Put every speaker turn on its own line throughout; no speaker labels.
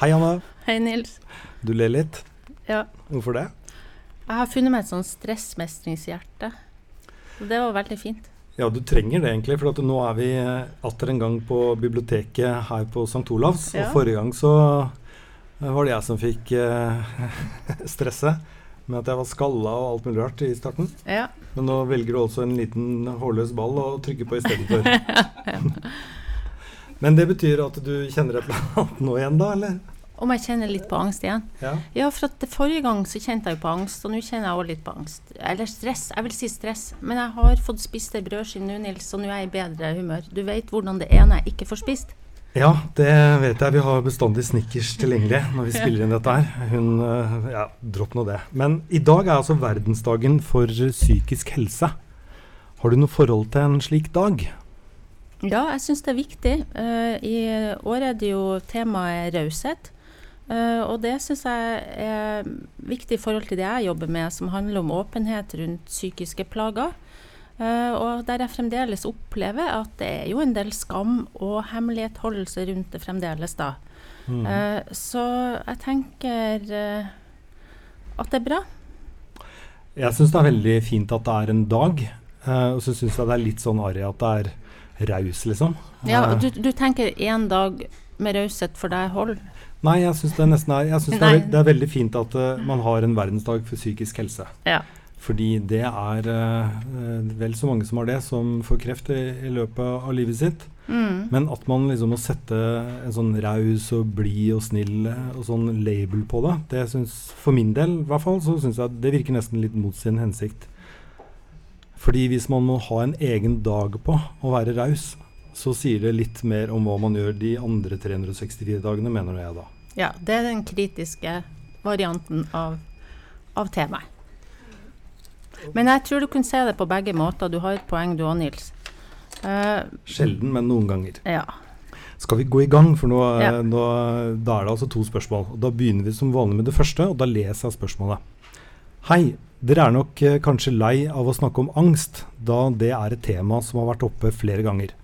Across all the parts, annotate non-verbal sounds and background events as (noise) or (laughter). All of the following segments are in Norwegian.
Hei, Anna.
Hei, Nils.
Du ler litt.
Ja.
Hvorfor det?
Jeg har funnet meg et sånn stressmestringshjerte. Så det var veldig fint.
Ja, du trenger det egentlig, for at nå er vi eh, atter en gang på biblioteket her på St. Olavs.
Ja.
Og forrige gang så eh, var det jeg som fikk eh, (laughs) stresse med at jeg var skalla og alt mulig rart i starten.
Ja.
Men nå velger du altså en liten hårløs ball å trykke på istedenfor. (laughs) Men det betyr at du kjenner deg på nå igjen, da, eller?
Om jeg kjenner litt på angst igjen?
Ja.
Ja, for at forrige gang så kjente jeg på angst, og nå kjenner jeg også litt på angst. Eller stress. Jeg vil si stress. Men jeg har fått spist ei brødskive nå, Nils, og nå er jeg i bedre humør. Du vet hvordan det er når jeg ikke får spist.
Ja, det vet jeg. Vi har bestandig Snickers tilgjengelig når vi spiller inn dette her. Hun øh, Ja, dropp nå det. Men i dag er altså verdensdagen for psykisk helse. Har du noe forhold til en slik dag?
Ja, jeg syns det er viktig. Eh, I år er det jo temaet raushet. Eh, og det syns jeg er viktig i forhold til det jeg jobber med, som handler om åpenhet rundt psykiske plager. Eh, og der jeg fremdeles opplever at det er jo en del skam og hemmelighetholdelse rundt det fremdeles, da.
Mm.
Så jeg tenker at det er bra.
Jeg syns det er veldig fint at det er en dag. og så syns jeg det er litt sånn arrig at det er raus, liksom.
Ja,
Eh,
du, du tenker én dag med raushet for deg hold?
Nei, jeg syns det er Jeg synes det, er, det er veldig fint at uh, man har en verdensdag for psykisk helse.
Ja.
Fordi det er uh, vel så mange som har det, som får kreft i, i løpet av livet sitt.
Mm.
Men at man liksom må sette en sånn raus og blid og snill og sånn label på det, det syns for min del i hvert fall, så syns jeg det virker nesten litt mot sin hensikt. Fordi hvis man må ha en egen dag på å være raus, så sier det litt mer om hva man gjør de andre 364 dagene, mener jeg da.
Ja, det er den kritiske varianten av, av temaet. Men jeg tror du kunne se det på begge måter. Du har et poeng du òg, Nils. Uh,
Sjelden, men noen ganger.
ja.
Skal vi gå i gang? For nå, eh,
Ja.
nå, da er det altså to spørsmål. Da begynner vi som vanlig med det første, og da leser jeg spørsmålet. Hei, dere er nok eh, kanskje lei av å snakke om angst, da det er et tema som har vært oppe flere ganger.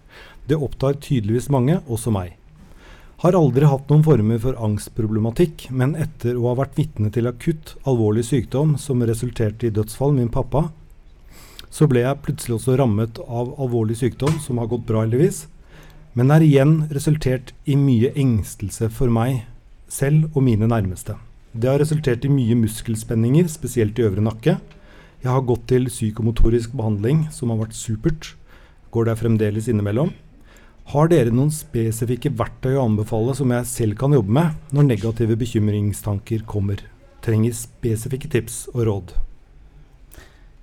Det opptar tydeligvis mange, også meg. Har aldri hatt noen former for angstproblematikk, men etter å ha vært vitne til akutt, alvorlig sykdom som resulterte i dødsfall min pappa, så ble jeg plutselig også rammet av alvorlig sykdom som har gått bra, heldigvis men er igjen resultert i mye engstelse for meg selv og mine nærmeste. Det har resultert i mye muskelspenninger, spesielt i øvre nakke. Jeg har gått til psykomotorisk behandling, som har vært supert. Går der fremdeles innimellom. Har dere noen spesifikke verktøy å anbefale som jeg selv kan jobbe med når negative bekymringstanker kommer? Trenger spesifikke tips og råd.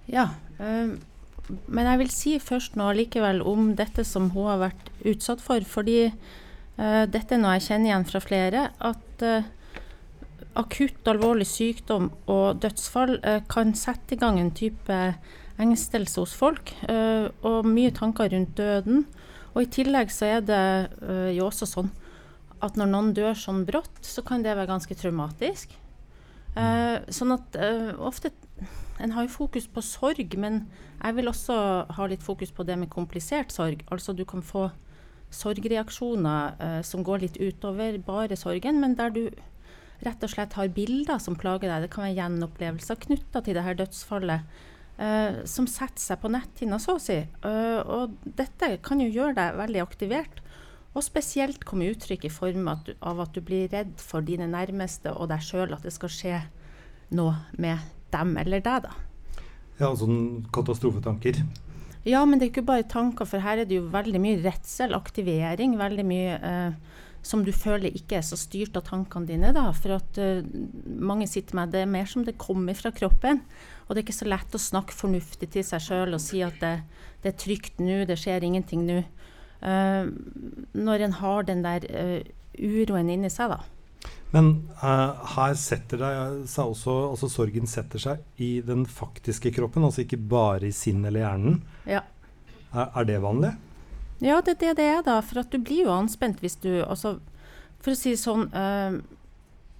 ja. øh, men jeg vil si først noe likevel om dette som hun har vært utsatt for. Fordi øh, dette er noe jeg kjenner igjen fra flere. At eh, akutt alvorlig sykdom og dødsfall eh, kan sette i gang en type engstelse hos folk. eh, og mye tanker rundt døden. Og i tillegg så er det eh, jo også sånn at når noen dør sånn brått, så kan det være ganske traumatisk. Sånn at ofte En har jo fokus på sorg, men jeg vil også ha litt fokus på det med komplisert sorg. Altså du kan få sorgreaksjoner som går litt utover bare sorgen, men der du rett og slett har bilder som plager deg. Det kan være gjenopplevelser knytta til det her dødsfallet. uh, som setter seg på netthinna, så å si. Uh, og dette kan jo gjøre deg veldig aktivert. Og spesielt komme uttrykk i form at du, av at du blir redd for dine nærmeste og deg sjøl, at det skal skje noe med dem eller deg, da.
Ja, sånn katastrofetanker.
Ja, men det er ikke bare tanker, for her er det jo veldig mye redsel, aktivering. Veldig mye eh, som du føler ikke er så styrt av tankene dine. da, For at uh, mange sitter med det er mer som det kommer fra kroppen. Og det er ikke så lett å snakke fornuftig til seg sjøl og si at det, det er trygt nå, det skjer ingenting nå. Uh, når en har den der uh, uroen inni seg, da.
Men uh, her setter det seg også Altså sorgen setter seg i den faktiske kroppen, altså ikke bare i sinnet eller hjernen.
Ja.
Er, er det vanlig?
Ja, det er det det er, da. For at du blir jo anspent hvis du altså, For å si sånn øh,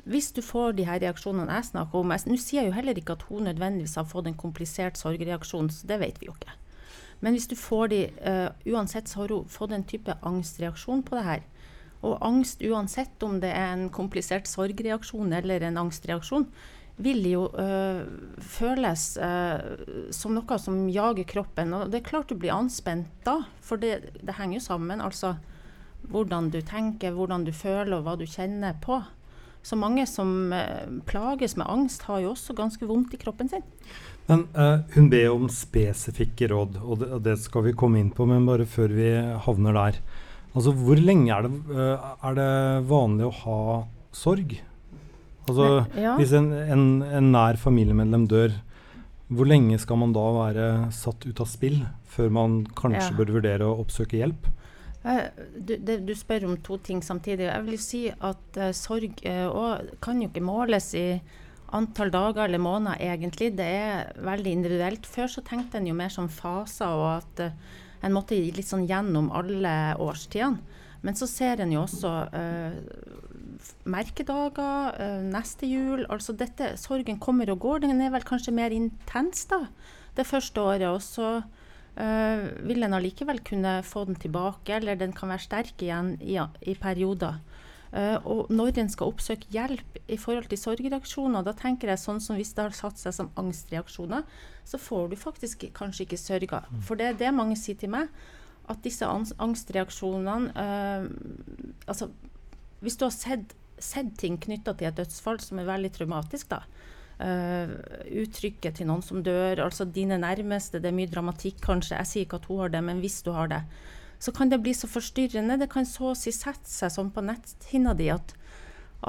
Hvis du får de her reaksjonene jeg snakker om Nå sier jeg jo heller ikke at hun nødvendigvis har fått en komplisert sorgreaksjon, så det vet vi jo ikke. Men hvis du får de øh, Uansett så har hun fått en type angstreaksjon på det her. Og angst, uansett om det er en komplisert sorgreaksjon eller en angstreaksjon, vil jo øh, føles øh, som noe som jager kroppen. Og det er klart du blir anspent da, for det, det henger jo sammen. Altså hvordan du tenker, hvordan du føler og hva du kjenner på. Så mange som øh, plages med angst, har jo også ganske vondt i kroppen sin.
Men hun ber om spesifikke råd, og det, og det, skal vi komme inn på, men bare før vi havner der. Altså, Hvor lenge er det, er det vanlig å ha sorg? Altså, ja. Hvis en, en, en, nær familiemedlem dør, hvor lenge skal man da være satt ut av spill før man kanskje ja. bør vurdere å oppsøke hjelp?
Uh, du, det, du, spør om to ting samtidig. Jeg vil si at sorg kan jo ikke måles i antall dager eller måneder, egentlig. Det er veldig individuelt. Før så tenkte en jo mer som faser, og at uh, en måtte litt sånn gjennom alle årstidene. Men så ser en jo også uh, merkedager, uh, neste jul. Altså dette, sorgen kommer og går. Den er vel kanskje mer intens da, det første året. Og så uh, vil en allikevel kunne få den tilbake, eller den kan være sterk igjen i, i perioder. Uh, og når en skal oppsøke hjelp i forhold til sorgreaksjoner, da tenker jeg sånn som hvis det har satt seg som angstreaksjoner, så får du faktisk kanskje ikke sørga. Mm. For det er det mange sier til meg, at disse angstreaksjonene uh, Altså, hvis du har sett, sett ting knytta til et dødsfall som er veldig traumatisk, da. Uh, uttrykket til noen som dør, altså dine nærmeste, det er mye dramatikk kanskje. Jeg sier ikke at hun har det, men hvis du har det så kan det bli så forstyrrende. Det kan så å si sette seg sånn på netthinna di at,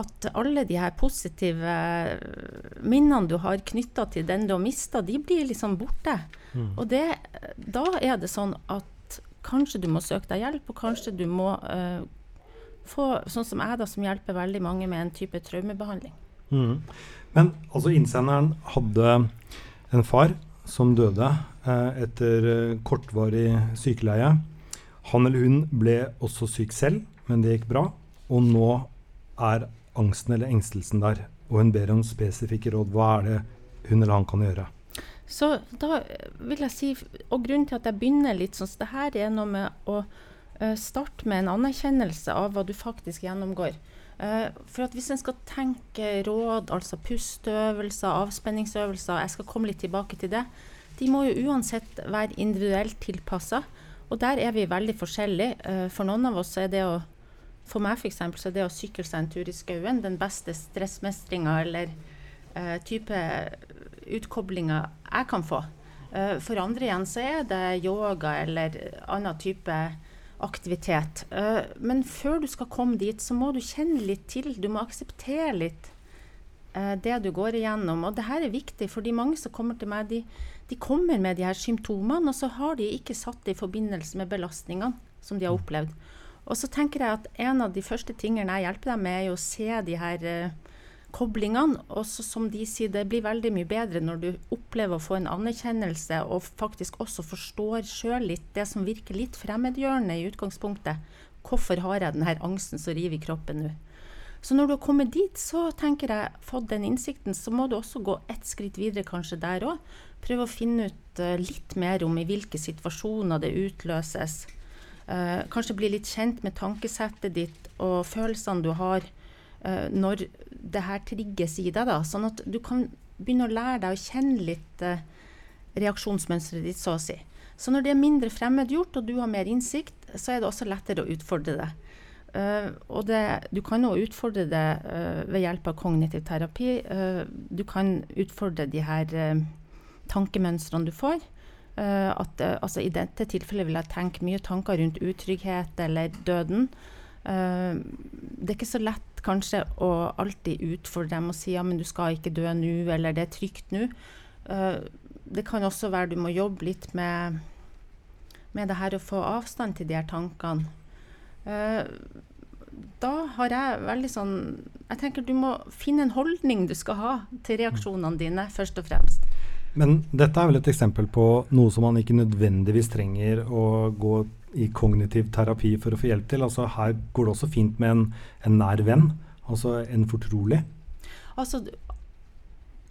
at alle de her positive minnene du har knytta til den du har mista, de blir liksom borte. Mm. Og det, da er det sånn at kanskje du må søke deg hjelp, og kanskje du må uh, få, sånn som jeg, da, som hjelper veldig mange med en type traumebehandling.
Mm. Men altså, innsenderen hadde en far som døde eh, etter eh, kortvarig sykeleie. Han eller hun ble også syk selv, men det gikk bra. Og nå er angsten eller engstelsen der, og hun ber om spesifikke råd. Hva er det hun eller han kan gjøre?
Så da vil jeg si, og grunnen til at jeg begynner litt sånn, så det her er noe med å uh, starte med en anerkjennelse av hva du faktisk gjennomgår. Uh, for at hvis en skal tenke råd, altså pusteøvelser, avspenningsøvelser, jeg skal komme litt tilbake til det, de må jo uansett være individuelt tilpassa. Og der er vi veldig forskjellige. Uh, for noen av oss er det å For meg f.eks. så er det å sykle seg en tur i skauen den beste stressmestringa eller uh, type utkoblinga jeg kan få. Uh, for andre igjen så er det yoga eller annen type aktivitet. men før du skal komme dit, så må du kjenne litt til. Du må akseptere litt det du går igjennom. Og det her er viktig, for de mange som kommer til meg, de, de kommer med de her symptomene, og så har de ikke satt det i forbindelse med belastningene som de har opplevd. Og så tenker jeg at en av de første tingene jeg hjelper dem med, er å se de her uh, koblingene. Og som de sier, det blir veldig mye bedre når du opplever å få en anerkjennelse, og faktisk også forstår sjøl litt det som virker litt fremmedgjørende i utgangspunktet. Hvorfor har jeg denne angsten som river i kroppen nå? Så når du har kommet dit, så tenker jeg, fått den innsikten, så må du også gå ett skritt videre kanskje der òg. Prøve å finne ut uh, litt mer om i hvilke situasjoner det utløses. Uh, kanskje bli litt kjent med tankesettet ditt og følelsene du har uh, når det her trigges i deg. Da, sånn at du kan begynne å lære deg å kjenne litt reaksjonsmønsteret ditt, så å si. Så når det er mindre fremmedgjort og du har mer innsikt, så er det også lettere å utfordre det. Uh, og det, du kan òg utfordre det uh, ved hjelp av kognitiv terapi. Uh, du kan utfordre de her tankemønstrene du får. at, altså I dette tilfellet vil jeg tenke mye tanker rundt utrygghet eller døden. det er ikke så lett kanskje å alltid utfordre dem og si ja, men du skal ikke dø nå, eller det er trygt nå. det kan også være du må jobbe litt med, med det her å få avstand til de her tankene. Uh, da har jeg veldig sånn Jeg tenker du må finne en holdning du skal ha til reaksjonene dine, først og fremst.
Men dette er vel et eksempel på noe som man ikke nødvendigvis trenger å gå i kognitiv terapi for å få hjelp til. Altså Her går det også fint med en, en nær venn, altså en fortrolig.
Altså,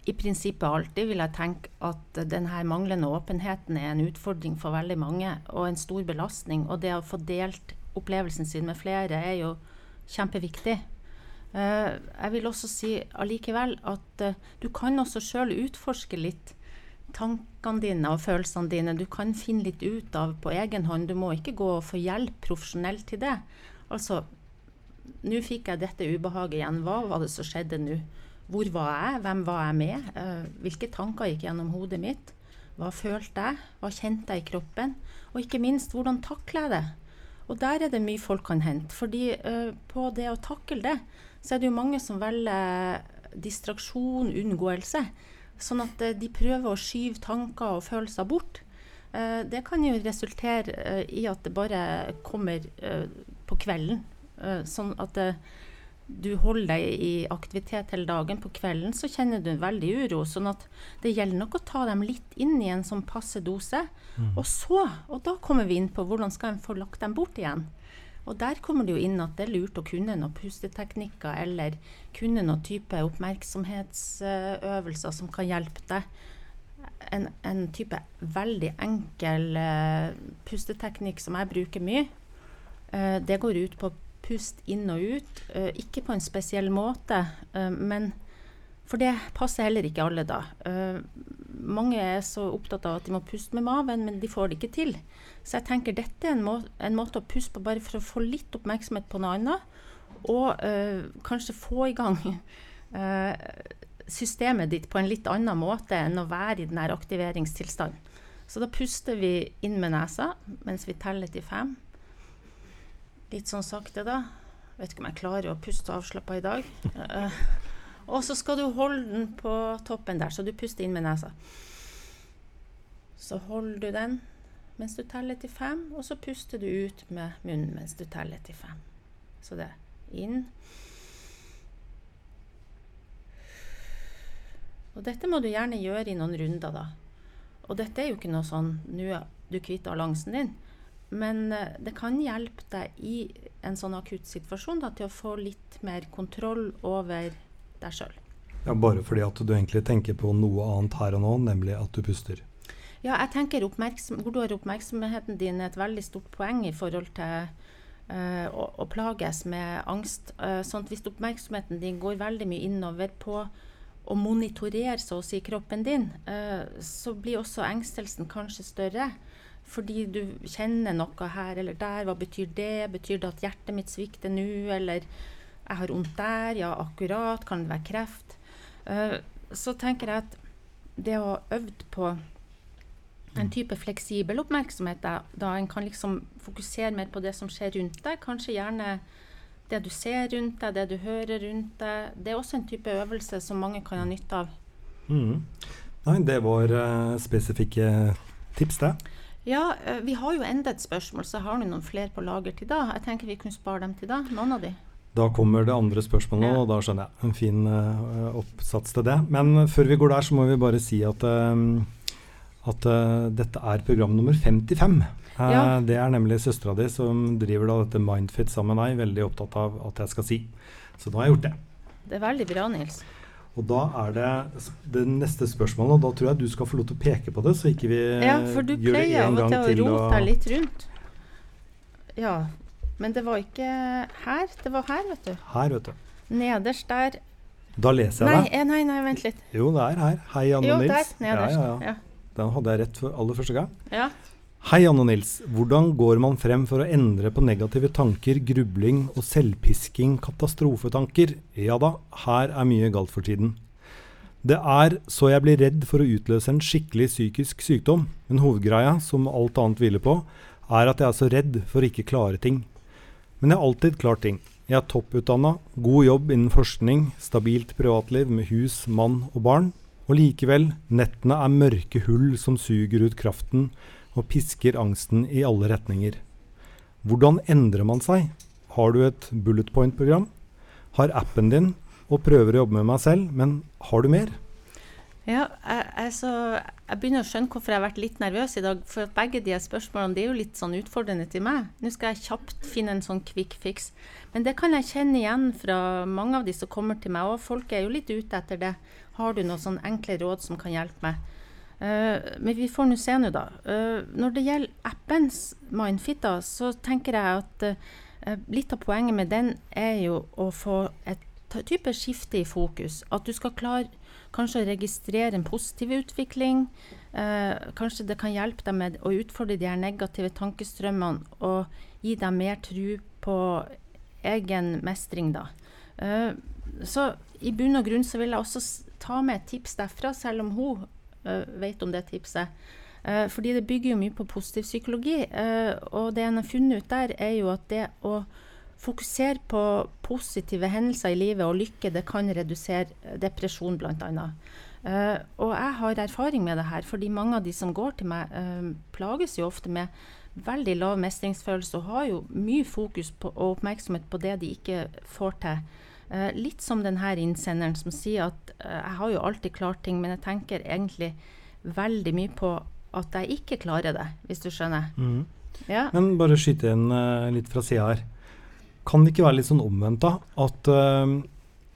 i prinsippet alltid vil jeg tenke at denne manglende åpenheten er en utfordring for veldig mange, og en stor belastning. Og det å få delt opplevelsen sin med flere er jo kjempeviktig. Uh, jeg vil også si allikevel at uh, du kan også sjøl utforske litt tankene dine og følelsene dine. Du kan finne litt ut av på egen hånd. Du må ikke gå og få hjelp profesjonelt til det. Altså, nå fikk jeg dette ubehaget igjen. Hva var det som skjedde nå? Hvor var jeg? Hvem var jeg med? Uh, hvilke tanker gikk gjennom hodet mitt? Hva følte jeg? Hva kjente jeg i kroppen? Og ikke minst, hvordan takler jeg det? Og der er det mye folk kan hente. fordi på det å takle det, så er det jo mange som velger distraksjon, unngåelse. Sånn at eh, de prøver å skyve tanker og følelser bort. Eh, det kan jo resultere eh, i at det bare kommer på kvelden. Sånn at du holder deg i aktivitet hele dagen. På kvelden så kjenner du veldig uro. Sånn at det gjelder nok å ta dem litt inn i en sånn passe dose. Mm. Og så, og da kommer vi inn på hvordan skal en få lagt dem bort igjen. Og der kommer det jo inn at det er lurt å kunne noen pusteteknikker eller kunne noen type oppmerksomhetsøvelser som kan hjelpe deg. En, en type veldig enkel uh, pusteteknikk som jeg bruker mye, uh, det går ut på pust inn og ut. Uh, ikke på en spesiell måte, men for det passer heller ikke alle, da. Mange er så opptatt av at de må puste med maven, men de får det ikke til. Så jeg tenker dette er en, må en, måte å puste på bare for å få litt oppmerksomhet på noe annet. Og øh, kanskje få i gang øh, (laughs) systemet ditt på en litt annen måte enn å være i den aktiveringstilstanden. Så da puster vi inn med nesa mens vi teller til fem. Litt sånn sakte, da. Vet ikke om jeg klarer å puste avslappa i dag. (laughs) Og så skal du holde den på toppen der, så du puster inn med nesa. Så holder du den mens du teller til fem, og så puster du ut med munnen mens du teller til fem. Så det er inn Og dette må du gjerne gjøre i noen runder, da. Og dette er jo ikke noe sånn nå er du kvitt allansen din. Men uh, det kan hjelpe deg i en sånn akutt situasjon da, til å få litt mer kontroll over deg sjøl.
Ja, bare fordi at du egentlig tenker på noe annet her og nå, nemlig at du puster.
Ja, jeg tenker hvor du har oppmerksomheten din er et veldig stort poeng i forhold til uh, å, å, plages med angst. Uh, sånn hvis oppmerksomheten din går veldig mye innover på å monitorere så å si kroppen din, uh, så blir også engstelsen kanskje større. Fordi du kjenner noe her eller der. Hva betyr det? Betyr det at hjertet mitt svikter nå? Eller jeg har vondt der? Ja, akkurat. Kan det være kreft? så tenker jeg at det å ha øvd på en type fleksibel oppmerksomhet, da, da en kan liksom fokusere mer på det som skjer rundt deg. Kanskje gjerne det du ser rundt deg, det du hører rundt deg. Det er også en type øvelse som mange kan ha nytte av.
Mm. Nei, det var uh, spesifikke tips, det.
Ja, uh, vi har jo enda et spørsmål, så har du noen flere på lager til da. Jeg tenker vi kunne spare dem til da. Noen av de.
Da kommer det andre spørsmålet, ja. og da skjønner jeg. En fin uh, oppsats til det. Men før vi går der, så må vi bare si at at uh, dette er program nummer 55. Uh, ja. Det er nemlig søstera di som driver da dette Mindfit sammen med deg, veldig opptatt av at jeg skal si. Så da har jeg gjort det.
Det er veldig bra, Nils.
Og da er det det neste spørsmålet, og da tror jeg du skal få lov til å peke på det, så ikke vi
ja, gjør det en gang til. Ja, for du pleier av og til å rote deg litt rundt. Ja, men det var ikke her. Det var her, vet du.
Her, vet du.
Nederst der.
Da leser jeg
nei, det. Nei, nei, vent litt.
Jo, det er her. Hei, Anne
jo,
Nils.
Der, nederst. Ja, ja, ja.
Den hadde jeg rett for aller første gang.
Ja.
Hei, Anne Nils. Hvordan går man frem for å endre på negative tanker, grubling og selvpisking, katastrofetanker? Ja da, her er mye galt for tiden. Det er så jeg blir redd for å utløse en skikkelig psykisk sykdom, men hovedgreia, som alt annet hviler på, er at jeg er så redd for å ikke klare ting. Men jeg har alltid klart ting. Jeg er topputdanna, god jobb innen forskning, stabilt privatliv med hus, mann og barn, og likevel, nettene er mørke hull som suger ut kraften og pisker angsten i alle retninger. Hvordan endrer man seg? Har du et bullet point-program? Har appen din og prøver å jobbe med meg selv, men har du mer?
Ja, jeg, altså, jeg, begynner å skjønne hvorfor jeg har vært litt nervøs i dag. For begge de spørsmålene det er jo litt sånn utfordrende til meg. Nå skal jeg kjapt finne en sånn quick fix. Men det kan jeg kjenne igjen fra mange av de som kommer til meg. Og folk er jo litt ute etter det. Har du noen sånn enkle råd som kan hjelpe meg? Uh, men vi får nå se nå, da. Uh, når det gjelder appens Mindfit, da, så tenker jeg at uh, litt av poenget med den er jo å få et type skifte i fokus. At du skal klare kanskje å registrere en positiv utvikling. Eh, kanskje det kan hjelpe deg med å utfordre de her negative tankestrømmene og gi dem mer tro på egen mestring, da. Eh, så i bunn og grunn så vil jeg også ta med et tips derfra, selv om hun eh, vet om det tipset. Uh, fordi det bygger jo mye på positiv psykologi. Uh, og det en har funnet ut der, er jo at det å fokusere på positive hendelser i livet og lykke, det kan redusere depresjon, bl.a. Uh, og jeg har erfaring med det her, fordi mange av de som går til meg, plages jo ofte med veldig lav mestringsfølelse og har jo mye fokus på, og oppmerksomhet på det de ikke får til. Uh, litt som denne innsenderen som sier at uh, jeg har jo alltid klart ting, men jeg tenker egentlig veldig mye på at jeg ikke klarer det, hvis du skjønner.
Mm. Ja. Men bare skyte inn uh, litt fra sida her. Kan det ikke være litt sånn omvendt, da? At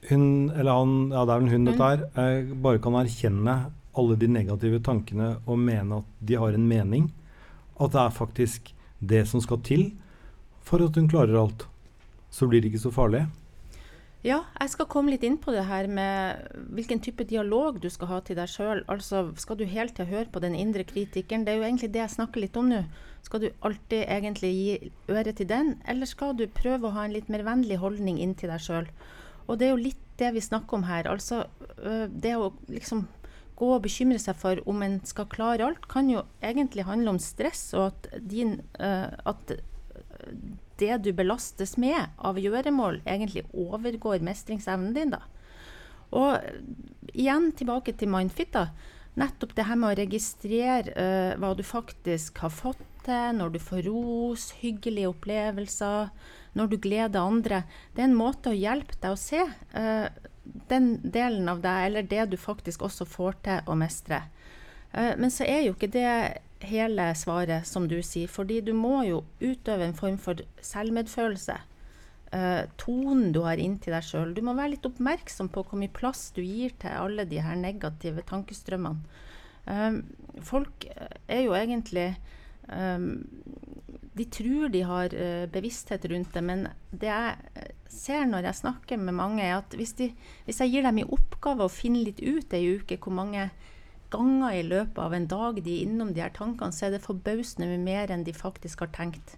hun, eller han, ja det er vel hun, mm. dette her, bare kan erkjenne alle de negative tankene og mene at de har en mening? At det er faktisk det som skal til for at hun klarer alt? Så blir det ikke så farlig?
Ja, jeg skal komme litt inn på det her med hvilken type dialog du skal ha til deg sjøl. Altså, skal du hele tida høre på den indre kritikeren? Det er jo egentlig det jeg snakker litt om nå. Skal du alltid egentlig gi øre til den, eller skal du prøve å ha en litt mer vennlig holdning inn til deg sjøl? Og det er jo litt det vi snakker om her. Altså, det å liksom gå og bekymre seg for om en skal klare alt, kan jo egentlig handle om stress, og at, din, at det du belastes med av gjøremål, egentlig overgår mestringsevnen din. da. Og igjen tilbake til Mindfit. da, Nettopp det her med å registrere uh, hva du faktisk har fått til, når du får ros, hyggelige opplevelser, når du gleder andre. Det er en måte å hjelpe deg å se uh, den delen av deg, eller det du faktisk også får til å mestre. Uh, men så er jo ikke det hele svaret, som du sier. Fordi du må jo utøve en form for selvmedfølelse. Uh, tonen du har inntil deg sjøl. Du må være litt oppmerksom på hvor mye plass du gir til alle de her negative tankestrømmene. Um, folk er jo egentlig um, De tror de har uh, bevissthet rundt det, men det jeg ser når jeg snakker med mange, er at hvis, de, hvis jeg gir dem i oppgave å finne litt ut ei uke hvor mange ganger i løpet av en dag de er innom de her tankene, så er det forbausende med mer enn de faktisk har tenkt.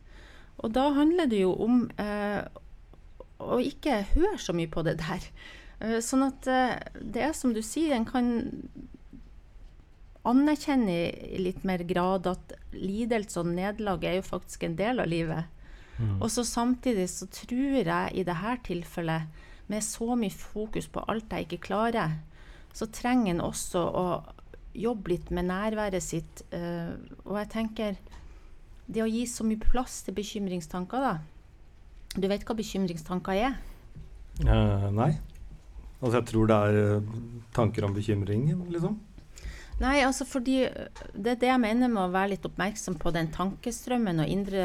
Og da handler det jo om eh, å ikke høre så mye på det der. Eh, sånn at eh, det er som du sier, en kan anerkjenne i litt mer grad at lidelse og nederlag er jo faktisk en del av livet. Mm. Og så samtidig så tror jeg i dette tilfellet, med så mye fokus på alt jeg ikke klarer, så trenger en også å jobbe litt med nærværet sitt. Uh, og jeg tenker det å gi så mye plass til bekymringstanker, da. Du vet hva bekymringstanker er?
Uh, nei. Altså jeg tror det er uh, tanker om bekymring, liksom.
Nei, altså fordi det er det jeg mener med å være litt oppmerksom på den tankestrømmen og indre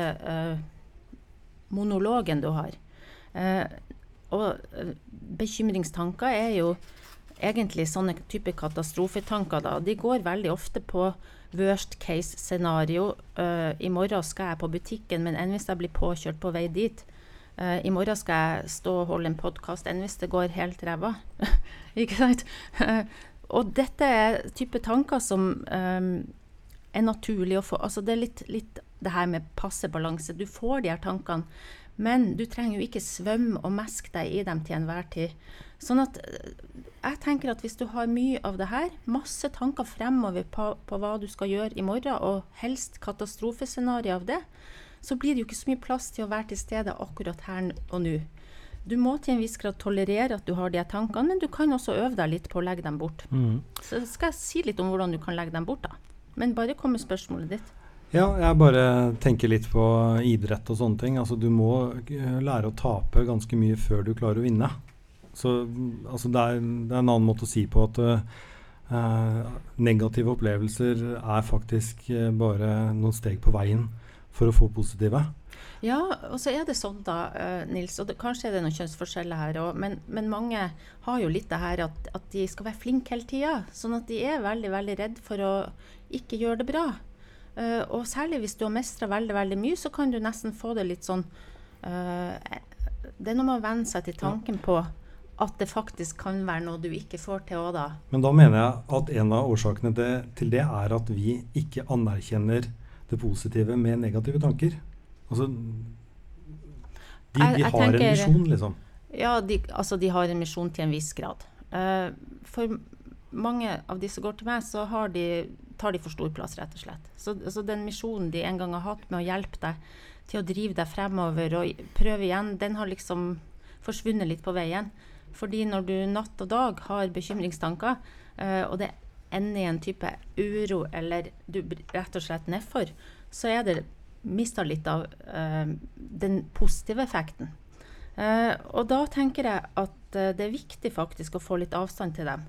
monologen du har. og bekymringstanker er jo egentlig sånne type katastrofetanker. Da. De går veldig ofte på worst case scenario. Uh, I morgen skal jeg på butikken, men enn hvis jeg blir påkjørt på vei dit? Uh, I morgen skal jeg stå og holde en podkast, enn hvis det går helt ræva? (laughs) Ikke sant? (laughs) Og dette er type tanker som um, er naturlig å få Altså det er litt, litt det her med passe balanse. Du får de her tankene, men du trenger jo ikke svømme og meske deg i dem til enhver tid. Sånn at jeg tenker at hvis du har mye av det her, masse tanker fremover på, på hva du skal gjøre i morgen, og helst katastrofescenario av det, så blir det jo ikke så mye plass til å være til stede akkurat her og nå. Du må til en viss grad tolerere at du har de tankene, men du kan også øve deg litt på å legge dem bort. Mm. Så skal jeg si litt om hvordan du kan legge dem bort, da. Men bare kom med spørsmålet ditt.
Ja, jeg bare tenker litt på idrett og sånne ting. Altså, du må lære å tape ganske mye før du klarer å vinne. Så altså, det, er, det, er, en annen måte å si på at uh, negative opplevelser er faktisk bare noen steg på veien for å få positive.
Ja, og så er det sånn da, Nils, og det, kanskje er det noen kjønnsforskjeller her òg, men, men, mange har jo litt det her at, at de skal være flinke hele tida. Sånn at de er veldig, veldig redd for å ikke gjøre det bra. Og særlig hvis du har mestra veldig, veldig mye, så kan du nesten få det litt sånn Uh, det er noe med å venne seg til tanken på at det faktisk kan være noe du ikke får til òg, da.
Men da mener jeg at en av årsakene det, til det er at vi ikke anerkjenner det positive med negative tanker. Altså De, jeg, jeg har tenker, en misjon, liksom.
Ja, de, altså de har en misjon til en viss grad. Uh, for mange av de som går til meg, så har de, tar de for stor plass, rett og slett. Så, så, den misjonen de en gang har hatt med å hjelpe deg til å drive deg fremover og prøve igjen, den har liksom forsvunnet litt på veien. Fordi når du natt og dag har bekymringstanker, uh, og det ender i en type uro eller du rett og slett nedfor, så er det mista litt av uh, den positive effekten. Uh, og da tenker jeg at det er viktig faktisk å få litt avstand til dem.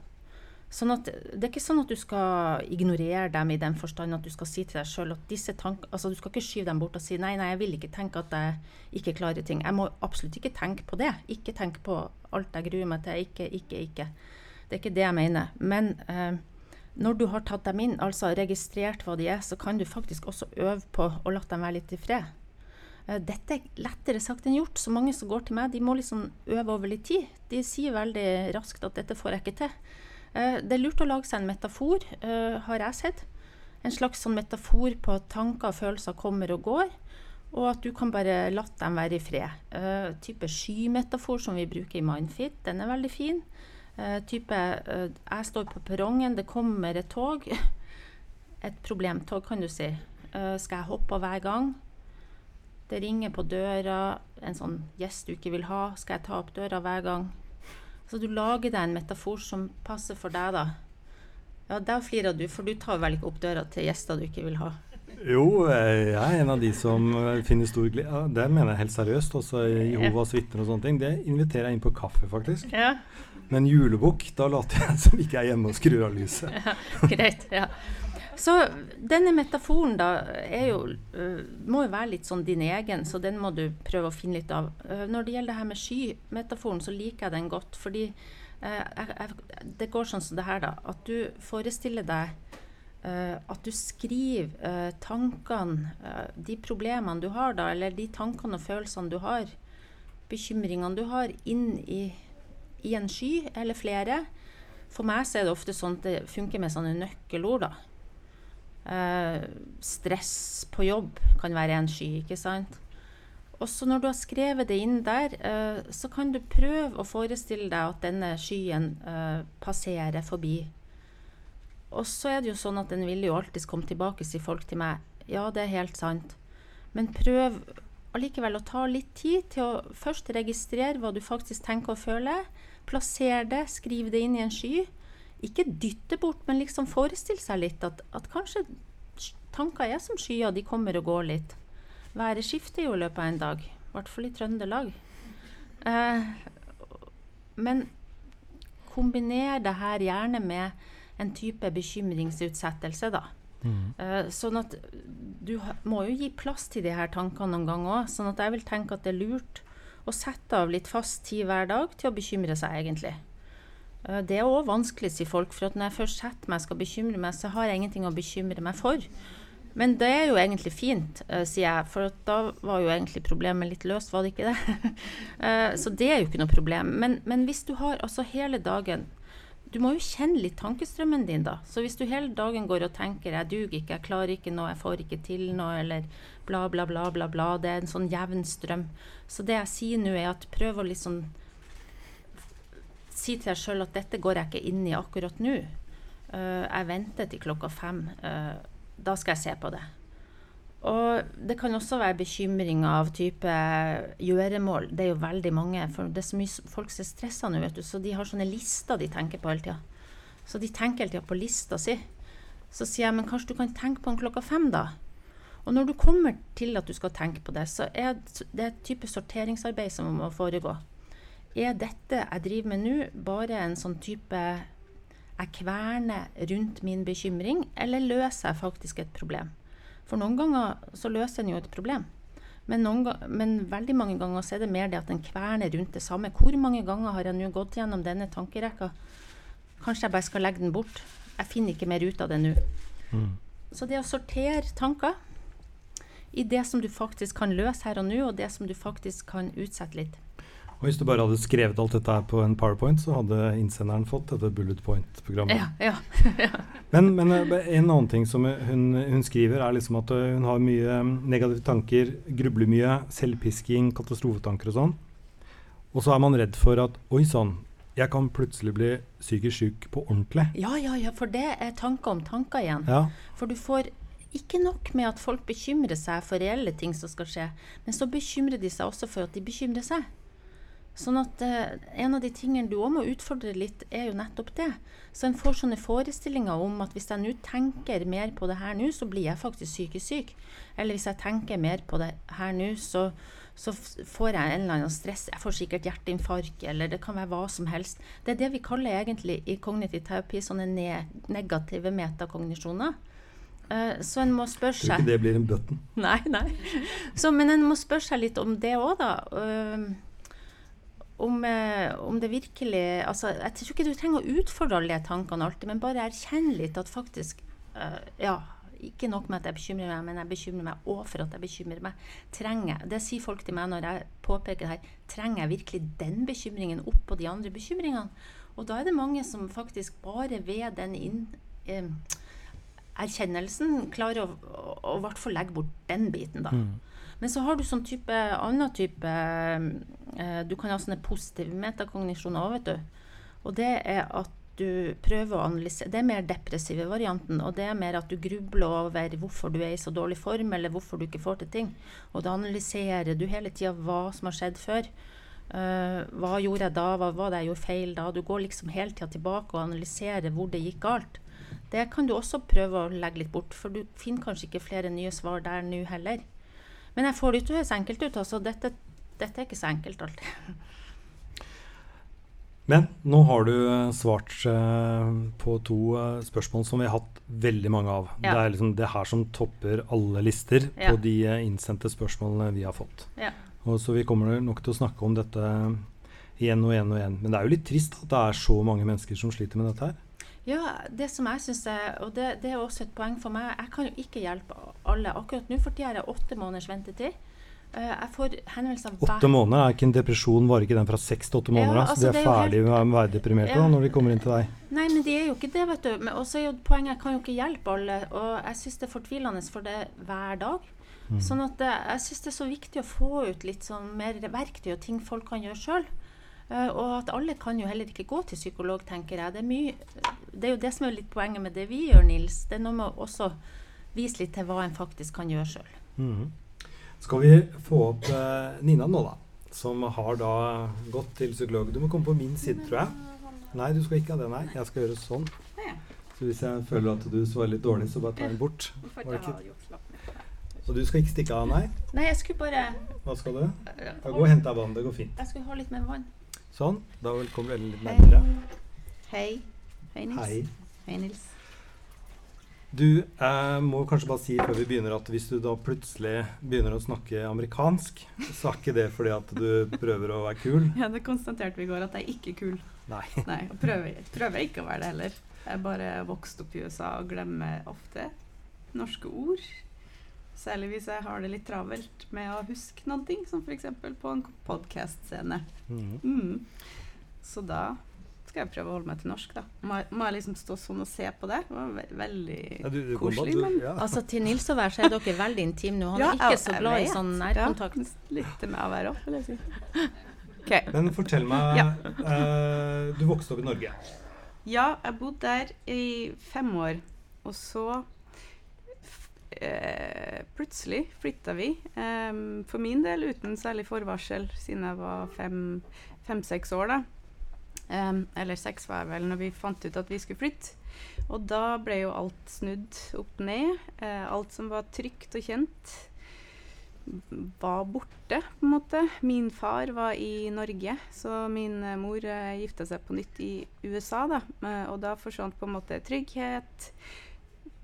Sånn at, det er ikke sånn at du skal ignorere dem i den forstand at du skal si til deg sjøl at disse tank, altså Du skal ikke skyve dem bort og si nei, nei, jeg vil ikke tenke at jeg ikke klarer ting. Jeg må absolutt ikke tenke på det. Ikke tenke på alt jeg gruer meg til. Ikke, ikke, ikke. Det er ikke det jeg mener. Men eh, når du har tatt dem inn, altså registrert hva de er, så kan du faktisk også øve på å la dem være litt i fred. Eh, dette er lettere sagt enn gjort. Så mange som går til meg, de må liksom øve over litt tid. De sier veldig raskt at 'dette får jeg ikke til'. Eh, det er lurt å lage seg en metafor, eh, har jeg sett. En slags sånn metafor på at tanker og følelser kommer og går, og at du kan bare la dem være i fred. Uh, type skymetafor som vi bruker i Mindfit, den er veldig fin. Type jeg står på perrongen, det kommer et tog. (laughs) Et problemtog, kan du si. skal jeg hoppe av hver gang? Det ringer på døra, en sånn gjest du ikke vil ha. Skal jeg ta opp døra hver gang? Så du lager deg en metafor som passer for deg, da. Ja, der flirer du, for du tar vel ikke opp døra til gjester du ikke vil ha?
Jo, jeg er en av de som finner stor glede ja, Det mener jeg helt seriøst. Også Jehovas vitner og sånne ting. Det inviterer jeg inn på kaffe, faktisk. Ja. Men julebukk, da later jeg (laughs) som ikke er hjemme og skrur av lyset.
Ja, greit, ja. Så denne metaforen da jo, uh, må jo være litt sånn din egen, så den må du prøve å finne litt av. Uh, når det gjelder det her med skymetaforen, så liker jeg den godt. Fordi uh, jeg, jeg, det går sånn som det her, da. At du forestiller deg at du skriver tankene, de problemene du har da, eller de tankene og følelsene du har, bekymringene du har, inn i, i en sky eller flere. For meg så er det ofte sånn at det funker med sånne nøkkelord. da. Uh, stress på jobb kan være en sky, ikke sant. Også når du har skrevet det inn der, eh, så kan du prøve å forestille deg at denne skyen eh, passerer forbi. Og så er det jo sånn at den vil jo alltid komme tilbake, sier folk til meg. Ja, det er helt sant. Men prøv allikevel å ta litt tid til å først registrere hva du faktisk tenker og føler. Plasser det, skriv det inn i en sky ikke dytte bort, men liksom forestille seg litt at, at kanskje tanker er som skyer, de kommer og går litt. Været skifter jo i løpet av en dag, i hvert fall i Trøndelag. Eh, men kombiner det her gjerne med en type bekymringsutsettelse, da. Mm. Uh, sånn at du må jo gi plass til de her tankene noen gang òg. Sånn at jeg vil tenke at det er lurt å sette av litt fast tid hver dag til å bekymre seg, egentlig. Eh, det er òg vanskelig, sier folk. For når jeg først setter meg skal bekymre meg, så har jeg ingenting å bekymre meg for. Men det er jo egentlig fint, uh, sier jeg, for da var jo egentlig problemet litt løst, var det ikke det? uh, (laughs) så det er jo ikke noe problem. Men, men, hvis du har altså hele dagen Du må jo kjenne litt tankestrømmen din, da. Så hvis du hele dagen går og tenker 'jeg duger ikke, jeg klarer ikke noe, jeg får ikke til noe', eller bla, bla, bla, bla, bla, det er en sånn jevn strøm. Så det jeg sier nå, er at prøv å liksom si til deg sjøl at dette går jeg ikke inn i akkurat nå. Uh, jeg venter til klokka fem. Uh, da skal jeg se på det. Og det kan også være bekymring av type gjøremål. Det er jo veldig mange. For det er så mye folk som er stressa nå, vet du. Så de har sånne lister de tenker på hele tida. Så de tenker hele tida på lista si. Så sier jeg men kanskje du kan tenke på den klokka fem, da. Og når du kommer til at du skal tenke på det, så er det et type sorteringsarbeid som må foregå. Er dette jeg driver med nå, bare en sånn type jeg kverner rundt min bekymring, eller løser jeg faktisk et problem? For noen ganger så løser en jo et problem. Men, ganger, men, veldig mange ganger så er det mer det at en kverner rundt det samme. Hvor mange ganger har jeg nå gått gjennom denne tankerekka? Kanskje jeg bare skal legge den bort. Jeg finner ikke mer ut av det nå. Mm. Så det å sortere tanker i det som du faktisk kan løse her og nå, og det som du faktisk kan utsette litt.
Og Hvis du bare hadde skrevet alt dette her på en powerpoint, så hadde innsenderen fått dette bullet point-programmet.
Ja, ja. (laughs)
men, men, eh, en annen ting som hun, hun, skriver, er liksom at eh, hun har mye mm, negative tanker, grubler mye, selvpisking, katastrofetanker og sånn. Og så er man redd for at oi sann, jeg kan plutselig bli psykisk syk på ordentlig.
Ja, ja, ja, for det er tanker om tanker igjen.
Ja.
For du får ikke nok med at folk bekymrer seg for reelle ting som skal skje, men så bekymrer de seg også for at de bekymrer seg. Sånn at eh, En av de tingene du òg må utfordre litt, er jo nettopp det. Så en får sånne forestillinger om at hvis jeg nå tenker mer på det her nå, så blir jeg faktisk psykisk syk. Eller hvis jeg tenker mer på det her nå, så, så får jeg en eller annen stress. Jeg får sikkert hjerteinfarkt, eller det kan være hva som helst. Det er det vi kaller egentlig i kognitiv terapi sånne ne negative metakognisjoner. Uh, så en må spørre seg
Tror ikke det blir en button. (laughs)
Nei, nei. Så, men en må spørre seg litt om det òg, da. Uh, om, eh, om, det virkelig altså, Jeg tror ikke du trenger å utfordre alle de tankene alltid, men bare erkjenne litt at faktisk uh, Ja, ikke nok med at jeg bekymrer meg, men jeg bekymrer meg òg for at jeg bekymrer meg. Trenger, det sier folk til meg når jeg påpeker det her. Trenger jeg virkelig den bekymringen oppå de andre bekymringene? Og da er det mange som faktisk bare ved den inn, eh, erkjennelsen klarer å i hvert fall legge bort den biten, da. Mm. Men så har du sånn type annen type eh, Du kan ha sånne positive metakognisjoner òg, vet du. Og det er at du prøver å analysere Det er mer depressive varianten. Og det er mer at du grubler over hvorfor du er i så dårlig form, eller hvorfor du ikke får til ting. Og da analyserer du hele tida hva som har skjedd før. Uh, hva gjorde jeg da? Hva var det jeg gjorde feil da? Du går liksom hele tida tilbake og analyserer hvor det gikk galt. Det kan du også prøve å legge litt bort, for du finner kanskje ikke flere nye svar der nå heller. Men jeg får det til å høres enkelt ut. altså dette, dette, er ikke så enkelt alltid.
Men nå har du eh, svart uh, på to uh, spørsmål som vi har hatt veldig mange av. Ja. Det er liksom det her som topper alle lister ja. på de innsendte spørsmålene vi har fått.
Ja.
Og så vi kommer nok til å snakke om dette igjen og igjen og igjen. Men det er jo litt trist at det er så mange mennesker som sliter med dette her.
Ja, det som jeg synes er, og det, det, er også et poeng for meg, jeg kan jo ikke hjelpe alle. Akkurat nå for tida er det åtte måneders ventetid. Uh, jeg får henvendelser
Åtte måneder? Er ikke en depresjon varer ikke den fra seks til åtte måneder? Ja, altså, så de er, er helt... med å være deprimerte ja. når de kommer inn til deg?
Nei, men de er jo ikke det, vet du. Og så er jo poenget jeg kan jo ikke hjelpe alle. Og jeg syns det er fortvilende for det hver dag. Mm. Sånn at jeg syns det er så viktig å få ut litt sånn mer verktøy og ting folk kan gjøre sjøl. Uh, og at alle kan jo heller ikke gå til psykolog, tenker jeg. Det er, mye, det er jo det som er litt poenget med det vi gjør, Nils. Det er noe med å også vise litt til hva en faktisk kan gjøre sjøl.
Mm. Skal vi få opp eh, Nina nå, da? Som har da gått til psykolog. Du må komme på min side, tror jeg. Nei, du skal ikke ha det, nei. Jeg skal gjøre sånn. Så hvis jeg føler at du svarer litt dårlig, så bare ta den bort. så du skal ikke stikke av, nei?
Nei, jeg skulle bare
Hva skal du? Gå og hente deg vann. Det går fint.
Jeg skulle ha litt mer vann.
Sånn. Da kommer du litt nærmere.
Hei. Hei, Nils.
Hei.
Hei, Nils.
Du eh, må kanskje bare si før vi begynner at hvis du da plutselig begynner å snakke amerikansk, så er ikke det fordi at du prøver å være kul.
Ja, det konstaterte vi i går, at jeg er ikke kul.
Nei. (laughs)
Nei og prøver, prøver ikke å være det heller. Jeg bare vokste opp i USA og glemmer ofte norske ord. Særlig hvis jeg har det litt travelt med å huske noen ting, som f.eks. på en podkast-scene. Mm. Mm. Så da skal jeg prøve å holde meg til norsk, da. Må, må jeg liksom stå sånn og se på det? Det var ve veldig ja, du, du koselig. Men
ja. (laughs) Altså Til Nils og Vær så er dere veldig intime nå. Han ja, er ikke så glad i sånn nærkontakt.
Litt til meg å være opp, vil jeg si. (laughs)
Okay. Men fortell meg uh, Du vokste opp i Norge?
Ja, jeg bodde der i fem år. Og så eh, plutselig flytta vi. Eh, for min del uten særlig forvarsel, siden jeg var fem-seks fem, år. da. Um, eller seks var jeg vel, når vi fant ut at vi skulle flytte. Og da ble jo alt snudd opp ned. Eh, alt som var trygt og kjent, var borte, på en måte. Min far var i Norge, så min uh, mor uh, gifta seg på nytt i USA. da. Uh, og da forsvant på en måte trygghet.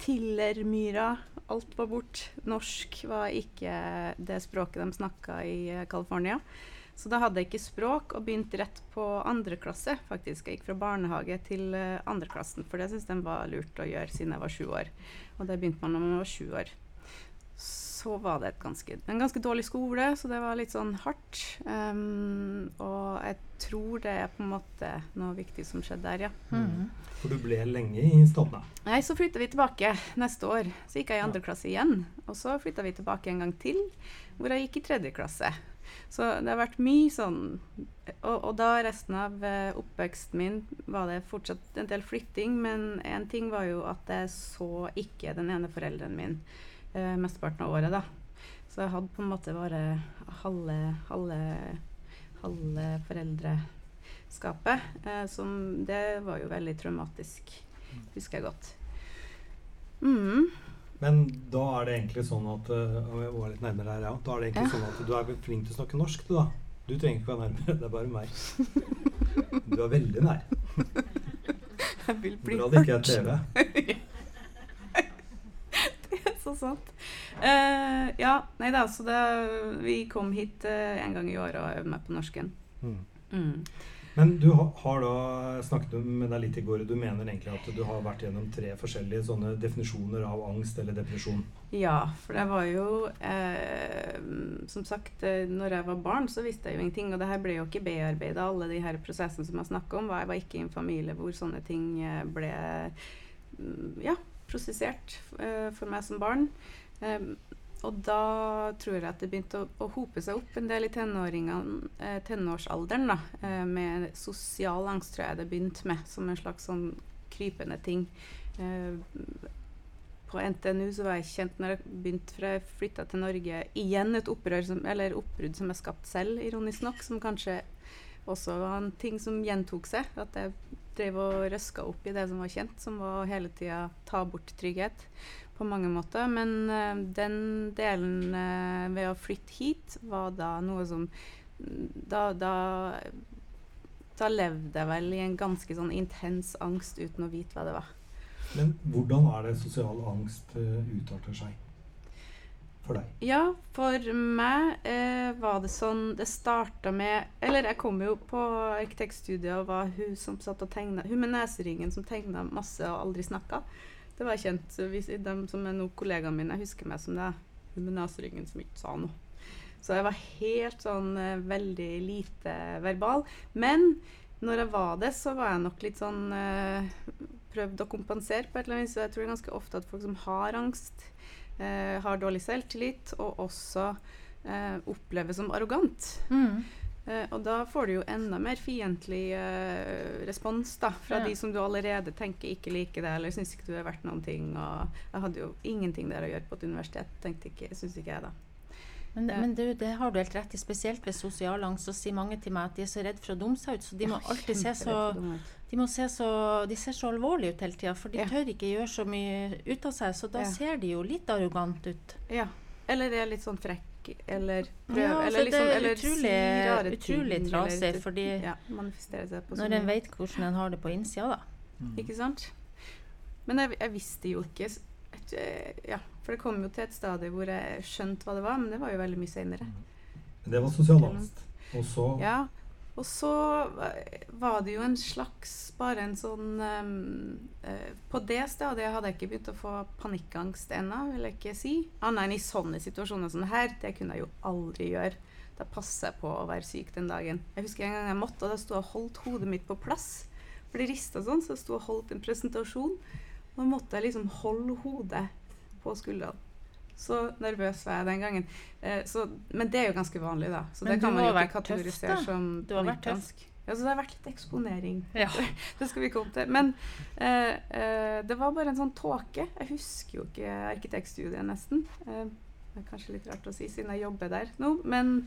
Tillermyra alt var bort. Norsk var ikke det språket de snakka i uh, California. Så da hadde jeg ikke språk, og begynte rett på andre klasse. faktisk. Jeg gikk fra barnehage til uh, andreklassen, for det syntes de var lurt å gjøre siden jeg var sju år. Og det begynte man når man var sju år. Så var det ganske, en ganske dårlig skole, så det var litt sånn hardt. Um, og jeg tror det er på en måte noe viktig som skjedde der, ja.
Mm. For du ble lenge i Statene?
Nei, så flytta vi tilbake neste år. Så gikk jeg i andre klasse igjen. Og så flytta vi tilbake en gang til, hvor jeg gikk i tredje klasse. Så det har vært mye sånn Og, og da resten av uh, oppveksten min var det fortsatt en del flytting, men en ting var jo at jeg så ikke den ene forelderen min uh, mesteparten av året, da. Så jeg hadde på en måte bare halve, halve, halve foreldreskapet. Eh, som Det var jo veldig traumatisk, husker jeg godt. Mm.
Men da er det egentlig sånn at uh, jeg var litt nærmere her, ja. Da er det egentlig ja. sånn at du er flink til å snakke norsk, du da. Du trenger ikke være nærmere, det er bare meg. (laughs) Du er veldig nær.
Jeg vil bli
Bra det ikke er TV. (laughs)
så sant. Uh, ja, nei da, så det, vi kom hit uh, en gang i året og øvde meg på norsken. Mm.
Mm. Men du har da snakket med deg litt i går, og du mener egentlig at du har vært gjennom tre forskjellige sånne definisjoner av angst eller depresjon?
Ja, for det var jo eh, Som sagt, eh, når jeg var barn, så visste jeg jo ingenting. Og det her ble jo ikke bearbeida, alle de her prosessene som jeg snakker om. Jeg var ikke i en familie hvor sånne ting ble mm, ja, prosessert eh, for meg som barn. Og da tror jeg at det begynte å, å hope seg opp en del i eh, tenårsalderen. da, eh, Med sosial angst, tror jeg det begynte med, som en slags sånn krypende ting. På NTNU så var jeg kjent når jeg begynte for jeg flytta til Norge. Igjen et opprør som, eller oppbrudd som jeg skapte selv, ironisk nok. Som kanskje også var en ting som gjentok seg. At jeg drev og røska opp i det som var kjent, som var hele tida ta bort trygghet på mange måter. Men uh, den delen uh, ved å flytte hit var da noe som Da, da, da levde jeg vel i en ganske sånn intens angst uten å vite hva det var.
Men hvordan er det sosial angst uh, utarter seg? For deg?
Ja, for meg eh, var det sånn Det starta med Eller jeg kom jo på arkitektstudiet og var hun som satt og tegna Hun med neseringen som tegna masse og aldri snakka. Det var kjent. De som er nå kollegaene mine, husker meg som det. Hun med neseringen som ikke sa noe. Så jeg var helt sånn uh, veldig lite verbal. Men når jeg var det, så var jeg nok litt sånn uh, Prøvd å kompensere på et eller annet vis. Jeg tror ganske ofte at folk som har angst, uh, har dårlig selvtillit, og også oppleves som arrogant. Mm. Eh, og da får du jo enda mer fiendtlig uh, respons da, fra ja. de som du allerede tenker ikke liker deg, eller syns ikke du er verdt noen ting. Og jeg hadde jo ingenting der å gjøre på et universitet, tenkte ikke, syns ikke jeg, da.
Men, ja. men du, det har du helt rett i, spesielt ved sosial angst. Så sier mange til meg at de er så redd for å dumme seg ut, så de må alltid se så de, må se så, de ser så alvorlige ut hele tida, for de ja. tør ikke gjøre så mye ut av seg. Så da ja. ser de jo litt arrogant ut.
Ja. Eller er litt sånn frekk eller
prøv, ja, eller, liksom, det er utrolig, eller utrolig trasig, fordi ja, når en vet hvordan en har det på innsida, da.
Mm. Ikke sant? Men jeg, jeg visste jo ikke et, Ja, for det kom jo til et stadium hvor jeg skjønte hva det var, men det var jo veldig mye seinere.
Det var sosial angst. Og så
Ja. Og så var det jo en slags Bare en sånn um, På det stadiet hadde jeg ikke begynt å få panikkangst ennå, vil jeg ikke si. Annet enn i sånne situasjoner som her. Det kunne jeg jo aldri gjøre. Da passer jeg på å være syk den dagen. Jeg husker en gang jeg måtte, og da sto jeg og holdt hodet mitt på plass. For det rista sånn, så jeg sto og holdt en presentasjon. Og da måtte jeg liksom holde hodet på skuldrene. Så nervøs var jeg den gangen. Eh, så, men det er jo ganske vanlig, da. Så
men
det kan man jo
ikke kategorisere tøff,
som
Du har vært tøff.
Ja, så det har vært litt eksponering. Ja. (laughs) det skal vi komme til. Men eh, eh, det var bare en sånn tåke. Jeg husker jo ikke arkitektstudiet, nesten. Eh, det er kanskje litt rart å si siden jeg jobber der nå, men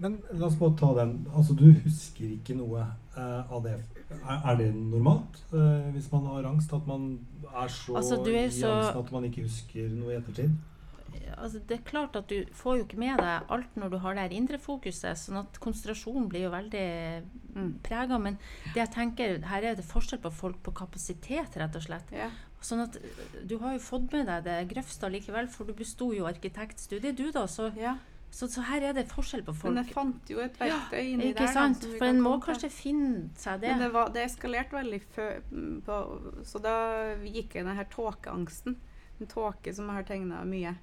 Men la oss bare ta den. Altså, du husker ikke noe uh, av det. Er, det normalt uh, hvis man har angst? At man er så altså, er i så, angsten at man ikke husker noe i ettertid?
Altså, det er klart at du får jo ikke med deg alt når du har det her indre fokuset, sånn at konsentrasjonen blir jo veldig mm, prega. Men det jeg tenker, her er det forskjell på folk på kapasitet, rett og slett. Ja. Sånn at du har jo fått med deg det grøvste likevel, for du besto jo arkitektstudiet, du da. så ja. Så, så, her er det forskjell på folk.
Men jeg fant jo et verktøy ja, inni
ikke
der.
Sant? For en må kanskje finne seg det.
Men det, var, det eskalerte veldig før, på, så da gikk jeg den her tåkeangsten. En tåke som jeg har tegna mye.